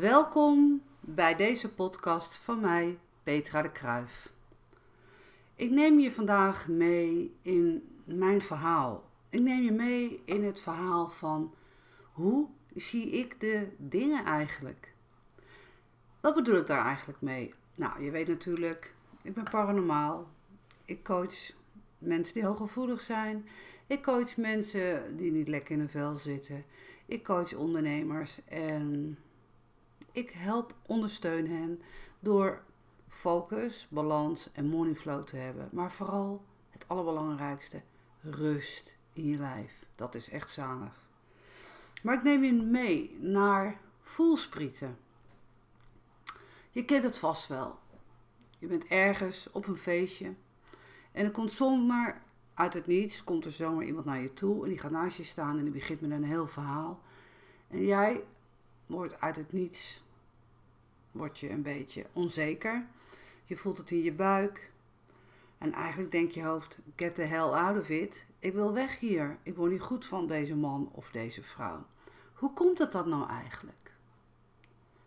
Welkom bij deze podcast van mij, Petra de Kruif. Ik neem je vandaag mee in mijn verhaal. Ik neem je mee in het verhaal van hoe zie ik de dingen eigenlijk? Wat bedoel ik daar eigenlijk mee? Nou, je weet natuurlijk, ik ben paranormaal. Ik coach mensen die hooggevoelig zijn. Ik coach mensen die niet lekker in hun vel zitten. Ik coach ondernemers en ik help, ondersteun hen door focus, balans en moneyflow te hebben. Maar vooral het allerbelangrijkste, rust in je lijf. Dat is echt zalig. Maar ik neem je mee naar voelsprieten. Je kent het vast wel. Je bent ergens op een feestje en er komt zomaar uit het niets, komt er zomaar iemand naar je toe en die gaat naast je staan en die begint met een heel verhaal. En jij wordt uit het niets, word je een beetje onzeker. Je voelt het in je buik. En eigenlijk denkt je hoofd, get the hell out of it. Ik wil weg hier. Ik word niet goed van deze man of deze vrouw. Hoe komt het dat nou eigenlijk?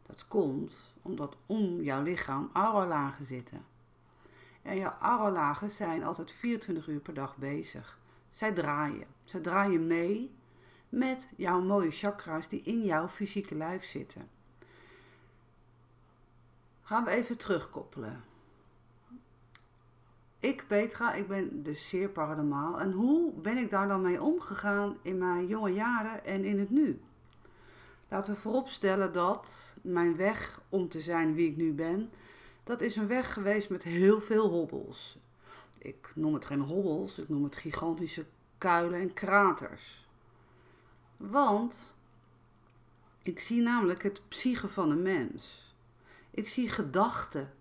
Dat komt omdat om jouw lichaam auralagen zitten. En jouw auralagen zijn altijd 24 uur per dag bezig. Zij draaien. Zij draaien mee met jouw mooie chakra's die in jouw fysieke lijf zitten. Gaan we even terugkoppelen. Ik, Petra, ik ben dus zeer paranormaal. En hoe ben ik daar dan mee omgegaan in mijn jonge jaren en in het nu? Laten we vooropstellen dat mijn weg om te zijn wie ik nu ben, dat is een weg geweest met heel veel hobbels. Ik noem het geen hobbels, ik noem het gigantische kuilen en kraters. Want ik zie namelijk het psyche van een mens. Ik zie gedachten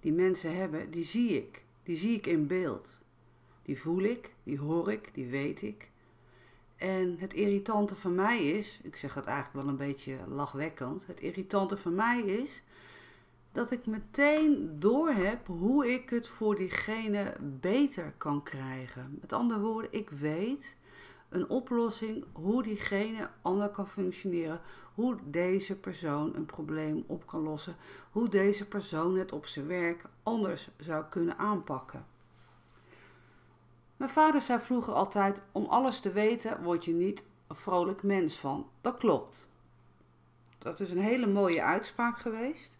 die mensen hebben, die zie ik. Die zie ik in beeld. Die voel ik, die hoor ik, die weet ik. En het irritante van mij is, ik zeg het eigenlijk wel een beetje lachwekkend, het irritante van mij is dat ik meteen doorheb hoe ik het voor diegene beter kan krijgen. Met andere woorden, ik weet een oplossing hoe diegene anders kan functioneren, hoe deze persoon een probleem op kan lossen, hoe deze persoon het op zijn werk anders zou kunnen aanpakken. Mijn vader zei vroeger altijd: om alles te weten word je niet een vrolijk mens van. Dat klopt. Dat is een hele mooie uitspraak geweest.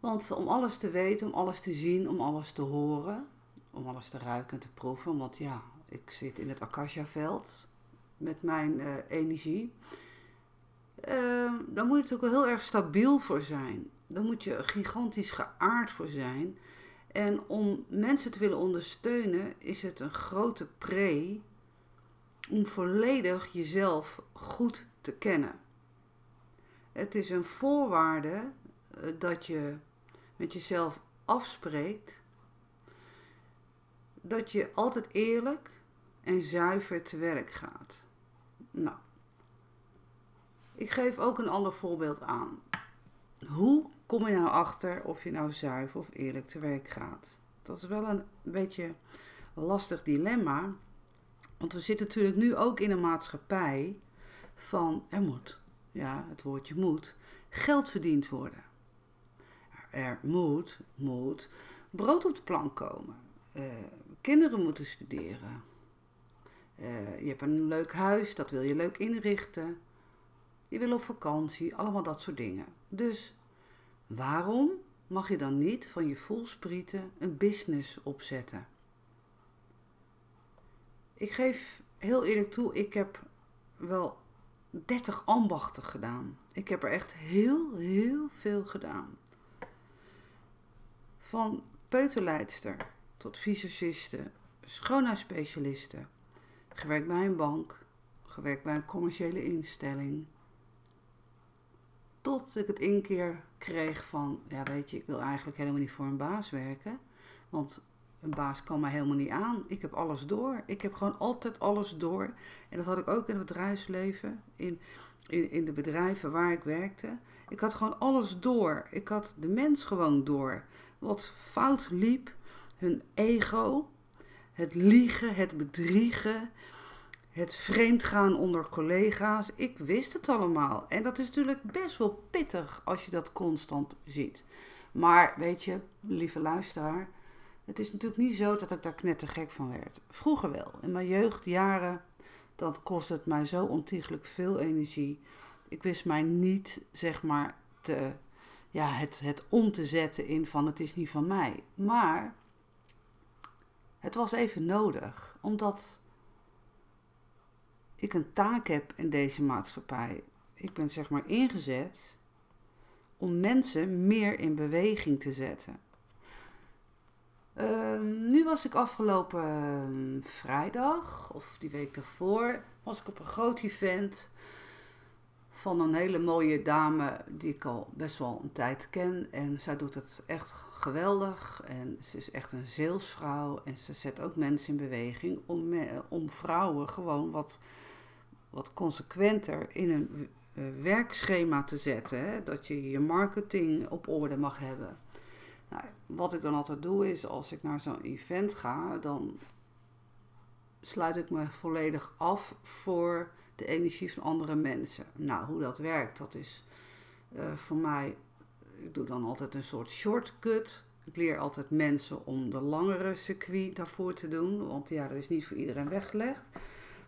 Want om alles te weten, om alles te zien, om alles te horen, om alles te ruiken en te proeven, want ja, ik zit in het Akasha-veld met mijn uh, energie. Uh, dan moet je natuurlijk wel heel erg stabiel voor zijn. Dan moet je gigantisch geaard voor zijn. En om mensen te willen ondersteunen, is het een grote pre om volledig jezelf goed te kennen. Het is een voorwaarde uh, dat je met jezelf afspreekt dat je altijd eerlijk en zuiver te werk gaat. Nou, ik geef ook een ander voorbeeld aan. Hoe kom je nou achter of je nou zuiver of eerlijk te werk gaat? Dat is wel een beetje een lastig dilemma. Want we zitten natuurlijk nu ook in een maatschappij van er moet, ja, het woordje moet, geld verdiend worden. Er moet, moet brood op de plank komen. Uh, kinderen moeten studeren. Uh, je hebt een leuk huis, dat wil je leuk inrichten. Je wil op vakantie, allemaal dat soort dingen. Dus waarom mag je dan niet van je voelsprieten een business opzetten? Ik geef heel eerlijk toe, ik heb wel 30 ambachten gedaan. Ik heb er echt heel, heel veel gedaan. Van peuterleidster tot visagiste, schoonheidsspecialiste, gewerkt bij een bank, gewerkt bij een commerciële instelling. Tot ik het inkeer kreeg van, ja weet je, ik wil eigenlijk helemaal niet voor een baas werken. Want een baas kan mij helemaal niet aan. Ik heb alles door. Ik heb gewoon altijd alles door. En dat had ik ook in het bedrijfsleven, in, in, in de bedrijven waar ik werkte. Ik had gewoon alles door. Ik had de mens gewoon door. Wat fout liep, hun ego, het liegen, het bedriegen, het vreemdgaan onder collega's. Ik wist het allemaal. En dat is natuurlijk best wel pittig als je dat constant ziet. Maar weet je, lieve luisteraar, het is natuurlijk niet zo dat ik daar knettergek van werd. Vroeger wel. In mijn jeugdjaren, dan kostte het mij zo ontiegelijk veel energie. Ik wist mij niet, zeg maar, te, ja, het, het om te zetten in van het is niet van mij. Maar het was even nodig, omdat ik een taak heb in deze maatschappij. Ik ben zeg maar ingezet om mensen meer in beweging te zetten. Ehm, nu was ik afgelopen ehm, vrijdag, of die week daarvoor, was ik op een groot event van een hele mooie dame die ik al best wel een tijd ken. En zij doet het echt geweldig. En ze is echt een zeelsvrouw. En ze zet ook mensen in beweging om, om vrouwen gewoon wat, wat consequenter in een uh, werkschema te zetten. Hè? Dat je je marketing op orde mag hebben. Nou, wat ik dan altijd doe is als ik naar zo'n event ga, dan sluit ik me volledig af voor de energie van andere mensen. Nou, hoe dat werkt, dat is uh, voor mij. Ik doe dan altijd een soort shortcut. Ik leer altijd mensen om de langere circuit daarvoor te doen. Want ja, dat is niet voor iedereen weggelegd.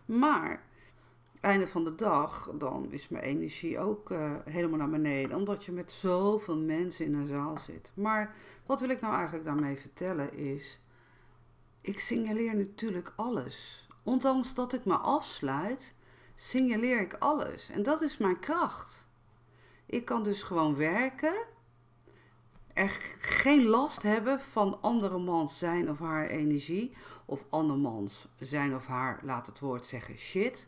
Maar einde van de dag, dan is mijn energie ook uh, helemaal naar beneden. Omdat je met zoveel mensen in een zaal zit. Maar wat wil ik nou eigenlijk daarmee vertellen is. Ik signaleer natuurlijk alles. Ondanks dat ik me afsluit, signaleer ik alles. En dat is mijn kracht. Ik kan dus gewoon werken. Er geen last hebben van andermans zijn of haar energie. Of andermans zijn of haar, laat het woord zeggen, shit.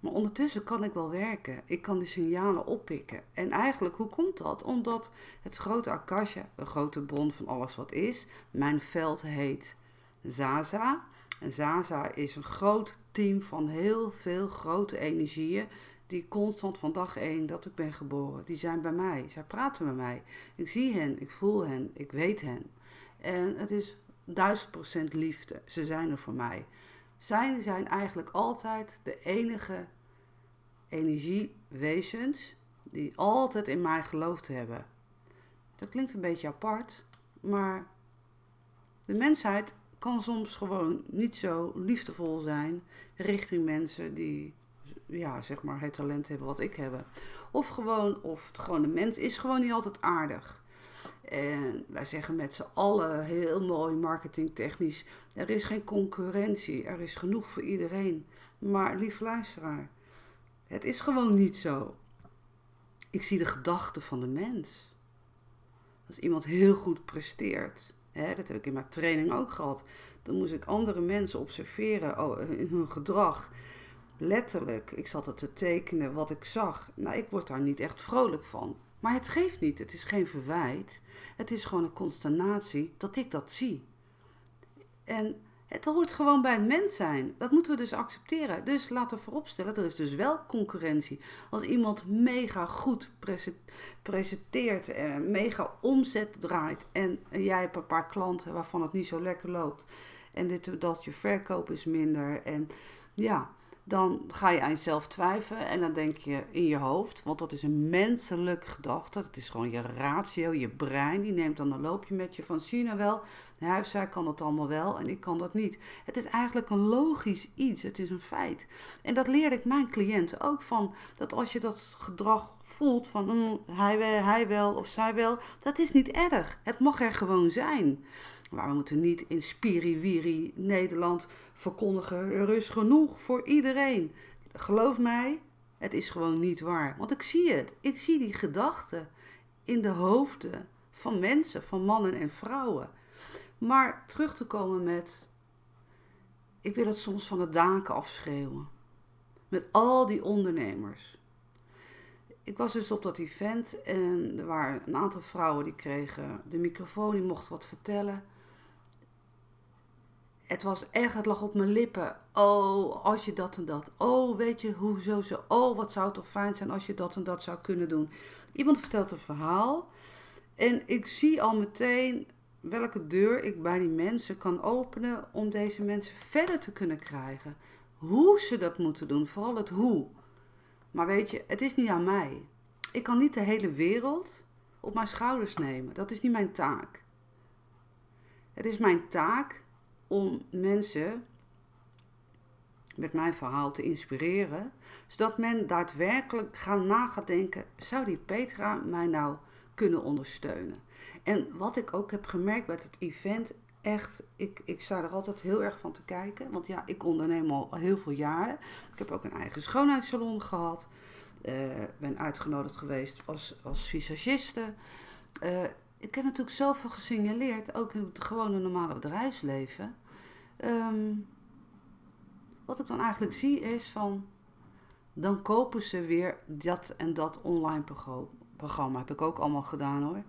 Maar ondertussen kan ik wel werken. Ik kan die signalen oppikken. En eigenlijk, hoe komt dat? Omdat het grote Akasha, de grote bron van alles wat is, mijn veld heet Zaza. En Zaza is een groot team van heel veel grote energieën die constant van dag één dat ik ben geboren, die zijn bij mij. Zij praten met mij. Ik zie hen, ik voel hen, ik weet hen. En het is duizend procent liefde. Ze zijn er voor mij. Zij zijn eigenlijk altijd de enige energiewezens die altijd in mij geloofd hebben. Dat klinkt een beetje apart, maar de mensheid kan soms gewoon niet zo liefdevol zijn richting mensen die, ja, zeg maar, het talent hebben wat ik heb. Of gewoon, of het mens is gewoon niet altijd aardig. En wij zeggen met z'n allen heel mooi marketingtechnisch: er is geen concurrentie, er is genoeg voor iedereen. Maar lief luisteraar, het is gewoon niet zo. Ik zie de gedachten van de mens. Als iemand heel goed presteert, hè, dat heb ik in mijn training ook gehad, dan moest ik andere mensen observeren oh, in hun gedrag. Letterlijk, ik zat er te tekenen wat ik zag. Nou, ik word daar niet echt vrolijk van. Maar het geeft niet, het is geen verwijt. Het is gewoon een consternatie dat ik dat zie. En het hoort gewoon bij het mens zijn. Dat moeten we dus accepteren. Dus laten we vooropstellen, er is dus wel concurrentie. Als iemand mega goed presenteert, en mega omzet draait en jij hebt een paar klanten waarvan het niet zo lekker loopt en dit, dat je verkoop is minder en ja, dan ga je aan jezelf twijfelen en dan denk je in je hoofd, want dat is een menselijk gedachte, dat is gewoon je ratio, je brein, die neemt dan een loopje met je van je nou wel, hij of zij kan het allemaal wel en ik kan dat niet. Het is eigenlijk een logisch iets, het is een feit. En dat leerde ik mijn cliënten ook van, dat als je dat gedrag voelt van mm, hij, hij wel of zij wel, dat is niet erg. Het mag er gewoon zijn. Maar we moeten niet in spiriwiri Nederland verkondigen. Er is genoeg voor iedereen. Geloof mij, het is gewoon niet waar. Want ik zie het. Ik zie die gedachten in de hoofden van mensen, van mannen en vrouwen. Maar terug te komen met. Ik wil het soms van de daken afschreeuwen. Met al die ondernemers. Ik was dus op dat event en er waren een aantal vrouwen die kregen de microfoon, die mochten wat vertellen het was echt, het lag op mijn lippen. Oh, als je dat en dat. Oh, weet je, hoezo zo. Oh, wat zou het toch fijn zijn als je dat en dat zou kunnen doen. Iemand vertelt een verhaal. En ik zie al meteen welke deur ik bij die mensen kan openen om deze mensen verder te kunnen krijgen. hoe ze dat moeten doen, vooral het hoe. Maar weet je, het is niet aan mij. Ik kan niet de hele wereld op mijn schouders nemen. Dat is niet mijn taak. Het is mijn taak om mensen met mijn verhaal te inspireren, zodat men daadwerkelijk gaan na gaat denken: zou die Petra mij nou kunnen ondersteunen? En wat ik ook heb gemerkt bij het event, echt, ik, ik sta er altijd heel erg van te kijken. Want ja, ik onderneem al heel veel jaren. Ik heb ook een eigen schoonheidssalon gehad. Uh, ben uitgenodigd geweest als, als visagiste. Uh, ik heb natuurlijk zoveel gesignaleerd, ook in het gewone normale bedrijfsleven. Um, wat ik dan eigenlijk zie is van, dan kopen ze weer dat en dat online programma. Heb ik ook allemaal gedaan hoor.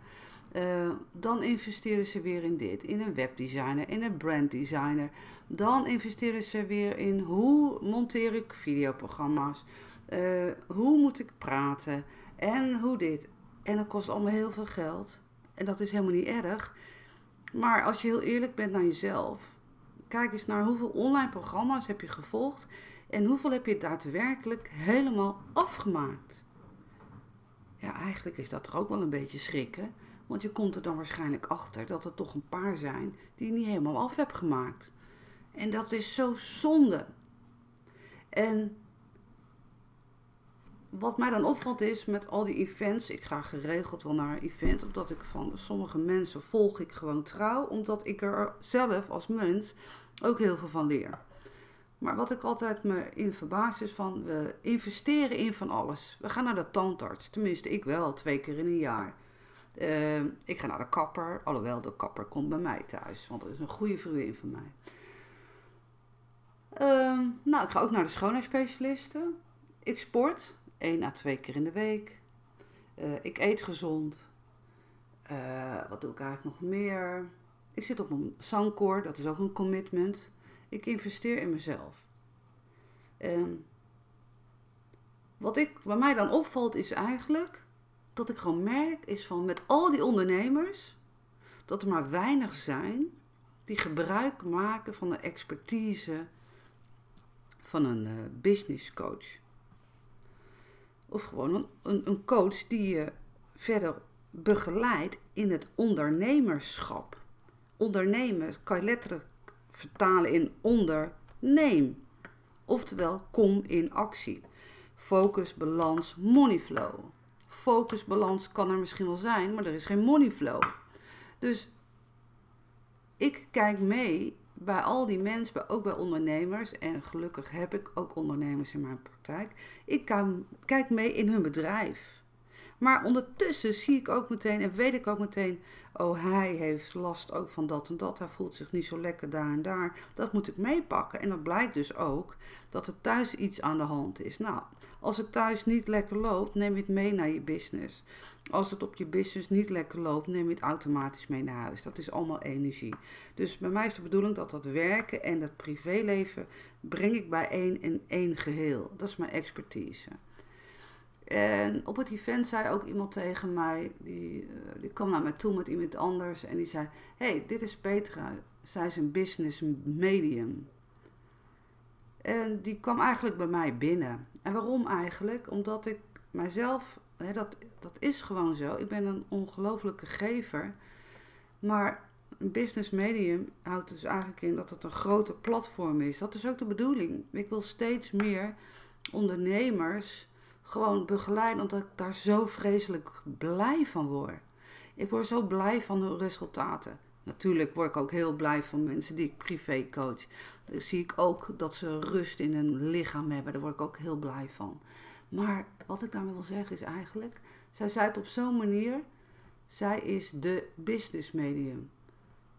Uh, dan investeren ze weer in dit, in een webdesigner, in een branddesigner. Dan investeren ze weer in hoe monteer ik videoprogramma's, uh, hoe moet ik praten en hoe dit. En dat kost allemaal heel veel geld. En dat is helemaal niet erg. Maar als je heel eerlijk bent naar jezelf, kijk eens naar hoeveel online programma's heb je gevolgd en hoeveel heb je daadwerkelijk helemaal afgemaakt. Ja, eigenlijk is dat toch ook wel een beetje schrikken. Want je komt er dan waarschijnlijk achter dat er toch een paar zijn die je niet helemaal af hebt gemaakt. En dat is zo zonde. En wat mij dan opvalt is met al die events. Ik ga geregeld wel naar een event. Omdat ik van sommige mensen volg ik gewoon trouw. Omdat ik er zelf als mens ook heel veel van leer. Maar wat ik altijd me in verbaas is van we investeren in van alles. We gaan naar de tandarts. Tenminste, ik wel, twee keer in een jaar. Uh, ik ga naar de kapper. Alhoewel, de kapper komt bij mij thuis. Want dat is een goede vriendin van mij. Uh, nou, ik ga ook naar de schoonheidsspecialisten. Ik sport één à twee keer in de week. Uh, ik eet gezond. Uh, wat doe ik eigenlijk nog meer? Ik zit op een zangkoor, dat is ook een commitment. Ik investeer in mezelf. Wat ik, wat mij dan opvalt is eigenlijk dat ik gewoon merk is van met al die ondernemers dat er maar weinig zijn die gebruik maken van de expertise van een uh, business coach. Of gewoon een, een coach die je verder begeleidt in het ondernemerschap. Ondernemen kan je letterlijk vertalen in onderneem. Oftewel, kom in actie. Focus, balans, moneyflow. Focus, balans kan er misschien wel zijn, maar er is geen moneyflow. Dus ik kijk mee bij al die mensen, ook bij ondernemers, en gelukkig heb ik ook ondernemers in mijn praktijk, ik kan, kijk mee in hun bedrijf. Maar ondertussen zie ik ook meteen en weet ik ook meteen, oh hij heeft last ook van dat en dat, hij voelt zich niet zo lekker daar en daar. Dat moet ik meepakken. En dan blijkt dus ook dat er thuis iets aan de hand is. Nou, als het thuis niet lekker loopt, neem je het mee naar je business. Als het op je business niet lekker loopt, neem je het automatisch mee naar huis. Dat is allemaal energie. Dus bij mij is de bedoeling dat dat werken en dat privéleven breng ik bij één in één geheel. Dat is mijn expertise. En op het event zei ook iemand tegen mij, die, uh, die kwam naar mij toe met iemand anders en die zei: hey, dit is Petra, zij is een business medium. En die kwam eigenlijk bij mij binnen. En waarom eigenlijk? Omdat ik mijzelf, hè, dat, dat is gewoon zo, ik ben een ongelofelijke gever. Maar een business medium houdt dus eigenlijk in dat het een grote platform is. Dat is ook de bedoeling. Ik wil steeds meer ondernemers gewoon begeleiden, omdat ik daar zo vreselijk blij van word. Ik word zo blij van de resultaten. Natuurlijk word ik ook heel blij van mensen die ik privé coach. Dan zie ik ook dat ze rust in hun lichaam hebben. Daar word ik ook heel blij van. Maar wat ik daarmee wil zeggen is eigenlijk, zij zei het op zo'n manier, zij is de business medium.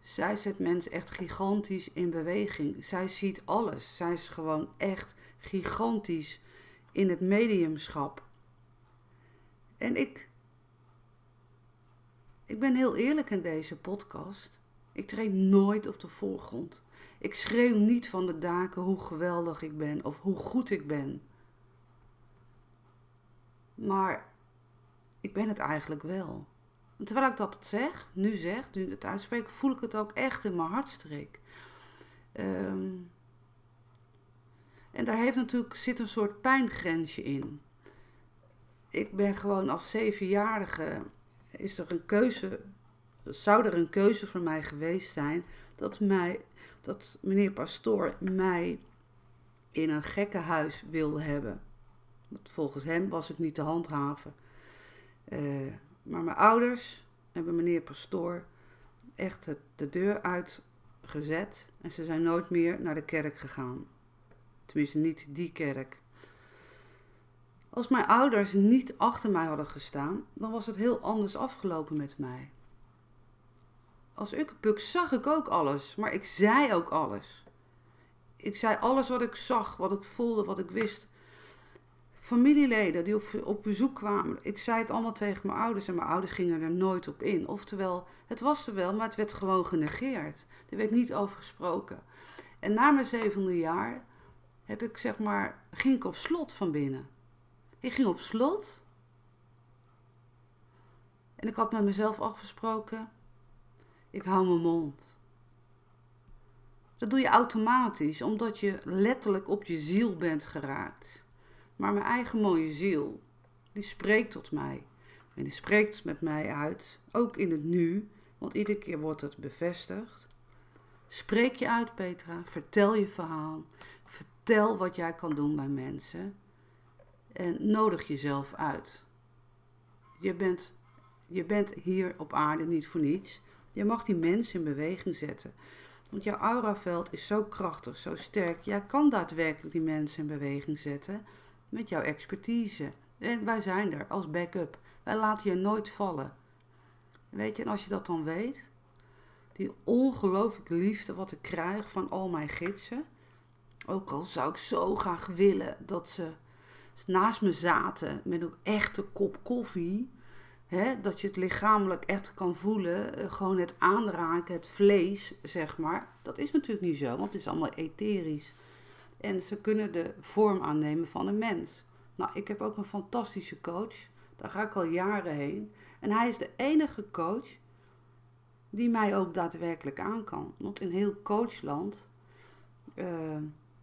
Zij zet mensen echt gigantisch in beweging. Zij ziet alles. Zij is gewoon echt gigantisch in het mediumschap. En ik, ik ben heel eerlijk in deze podcast. Ik treed nooit op de voorgrond. Ik schreeuw niet van de daken hoe geweldig ik ben of hoe goed ik ben. Maar ik ben het eigenlijk wel. Terwijl ik dat zeg, nu zeg, nu het uitspreek, voel ik het ook echt in mijn hartstreek. Um, En daar heeft natuurlijk, zit een soort pijngrensje in. Ik ben gewoon als zevenjarige, is er een keuze, zou er een keuze voor mij geweest zijn dat, mij, dat meneer Pastoor mij in een gekkenhuis wilde hebben. Want volgens hem was ik niet te handhaven. Uh, maar mijn ouders hebben meneer Pastoor echt de deur uitgezet en ze zijn nooit meer naar de kerk gegaan. Tenminste, niet die kerk. Als mijn ouders niet achter mij hadden gestaan, dan was het heel anders afgelopen met mij. Als Ukkepuk zag ik ook alles, maar ik zei ook alles. Ik zei alles wat ik zag, wat ik voelde, wat ik wist. Familieleden die op, op bezoek kwamen, ik zei het allemaal tegen mijn ouders en mijn ouders gingen er nooit op in. Oftewel, het was er wel, maar het werd gewoon genegeerd. Er werd niet over gesproken. En na mijn zevende jaar heb ik zeg maar, ging ik op slot van binnen. Ik ging op slot. En ik had met mezelf afgesproken, ik hou mijn mond. Dat doe je automatisch, omdat je letterlijk op je ziel bent geraakt. Maar mijn eigen mooie ziel, die spreekt tot mij. En die spreekt met mij uit, ook in het nu, want iedere keer wordt het bevestigd. Spreek je uit, Petra. Vertel je verhaal. Vertel wat jij kan doen bij mensen. En nodig jezelf uit. Je bent, je bent hier op aarde niet voor niets. Je mag die mensen in beweging zetten. Want jouw auraveld is zo krachtig, zo sterk. Jij kan daadwerkelijk die mensen in beweging zetten met jouw expertise. En wij zijn er als backup. Wij laten je nooit vallen. Weet je, en als je dat dan weet, die ongelooflijke liefde wat ik krijg van al mijn gidsen. Ook al zou ik zo graag willen dat ze naast me zaten met een echte kop koffie. Hè, dat je het lichamelijk echt kan voelen. Eh, gewoon het aanraken, het vlees, zeg maar. Dat is natuurlijk niet zo, want het is allemaal etherisch. En ze kunnen de vorm aannemen van een mens. Nou, ik heb ook een fantastische coach. Daar ga ik al jaren heen. En hij is de enige coach die mij ook daadwerkelijk aan kan. Want in heel coachland, uh,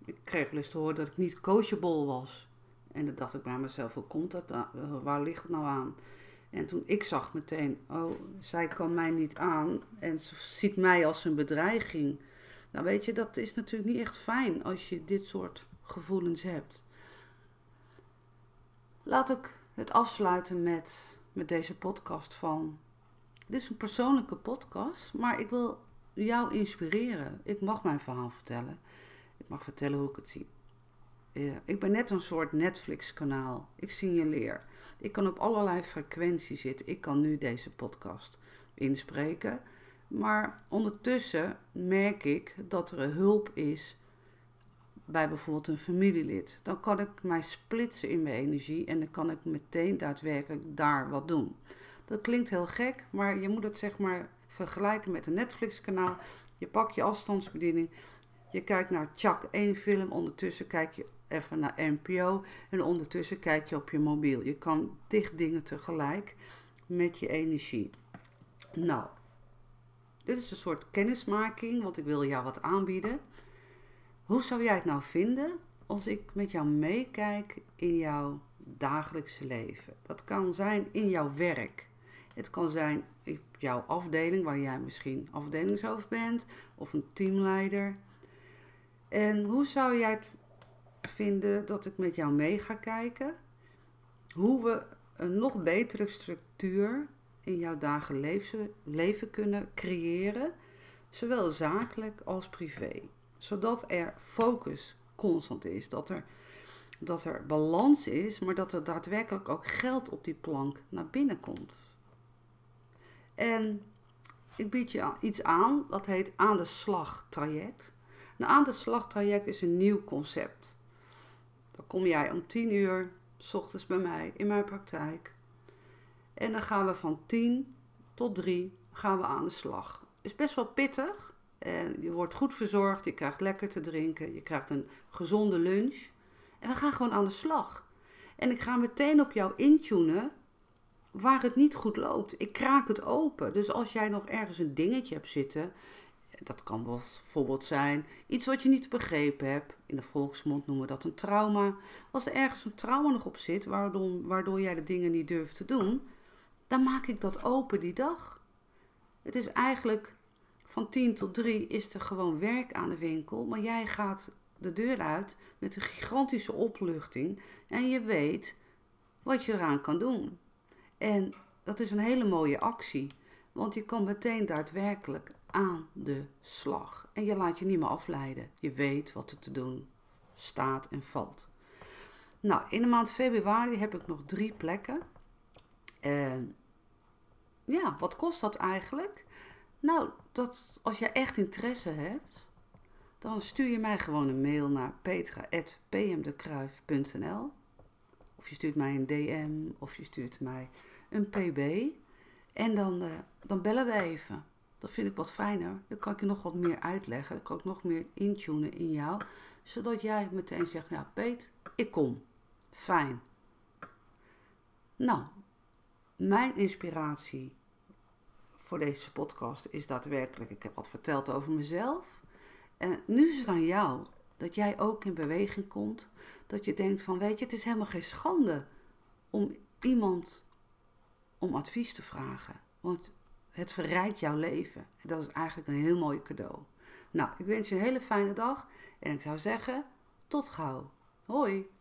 ik kreeg wel eens te horen dat ik niet coachable was. En dan dacht ik bij mezelf, hoe komt dat? Waar ligt het nou aan? En toen ik zag meteen, oh, zij kan mij niet aan en ze ziet mij als een bedreiging. Nou weet je, dat is natuurlijk niet echt fijn als je dit soort gevoelens hebt. Laat ik het afsluiten met, met deze podcast van dit is een persoonlijke podcast, maar ik wil jou inspireren. Ik mag mijn verhaal vertellen. Ik mag vertellen hoe ik het zie. ik ben net een soort Netflix-kanaal. Ik signaleer. Ik kan op allerlei frequenties zitten. Ik kan nu deze podcast inspreken. Maar ondertussen merk ik dat er hulp is bij bijvoorbeeld een familielid. Dan kan ik mij splitsen in mijn energie en dan kan ik meteen daadwerkelijk daar wat doen. Dat klinkt heel gek, maar je moet het zeg maar vergelijken met een Netflix-kanaal. Je pakt je afstandsbediening, je kijkt naar Chuck één film, ondertussen kijk je even naar NPO en ondertussen kijk je op je mobiel. Je kan dicht dingen tegelijk met je energie. Nou, dit is een soort kennismaking, want ik wil jou wat aanbieden. Hoe zou jij het nou vinden als ik met jou meekijk in jouw dagelijkse leven? Dat kan zijn in jouw werk. Het kan zijn in jouw afdeling, waar jij misschien afdelingshoofd bent of een teamleider. En hoe zou jij het vinden dat ik met jou mee ga kijken? Hoe we een nog betere structuur in jouw dagelijks leven kunnen creëren, zowel zakelijk als privé. Zodat er focus constant is, dat er, dat er balans is, maar dat er daadwerkelijk ook geld op die plank naar binnen komt. En ik bied je iets aan, dat heet aan de slag traject. Een aan de slag traject is een nieuw concept. Dan kom jij om 10 uur, s ochtends bij mij in mijn praktijk. En dan gaan we van 10 tot 3 gaan we aan de slag. Is best wel pittig. En je wordt goed verzorgd, je krijgt lekker te drinken, je krijgt een gezonde lunch. En we gaan gewoon aan de slag. En ik ga meteen op jou intunen waar het niet goed loopt. Ik kraak het open. Dus als jij nog ergens een dingetje hebt zitten, Dat kan bijvoorbeeld zijn iets wat je niet begrepen hebt. In de volksmond noemen we dat een trauma. Als er ergens een trauma nog op zit, waardoor, waardoor jij de dingen niet durft te doen, dan maak ik dat open die dag. Het is eigenlijk van 10 tot 3 is er gewoon werk aan de winkel, maar jij gaat de deur uit met een gigantische opluchting en je weet wat je eraan kan doen. En dat is een hele mooie actie, want je kan meteen daadwerkelijk aan de slag. En je laat je niet meer afleiden. Je weet wat er te doen staat en valt. Nou, in de maand februari heb ik nog drie plekken. En ja, wat kost dat eigenlijk? Nou, dat, als je echt interesse hebt, dan stuur je mij gewoon een mail naar petra.pmdekruif.nl Of je stuurt mij een DM of je stuurt mij een pb. En dan, uh, dan bellen we even. Dat vind ik wat fijner. Dan kan ik je nog wat meer uitleggen. Dan kan ik nog meer intunen in jou. Zodat jij meteen zegt, ja Peet, ik kom. Fijn. Nou, mijn inspiratie voor deze podcast is daadwerkelijk, ik heb wat verteld over mezelf. En nu is het aan jou dat jij ook in beweging komt. Dat je denkt van, weet je, het is helemaal geen schande om iemand om advies te vragen. Want het verrijkt jouw leven. En dat is eigenlijk een heel mooi cadeau. Nou, ik wens je een hele fijne dag en ik zou zeggen, tot gauw. Hoi!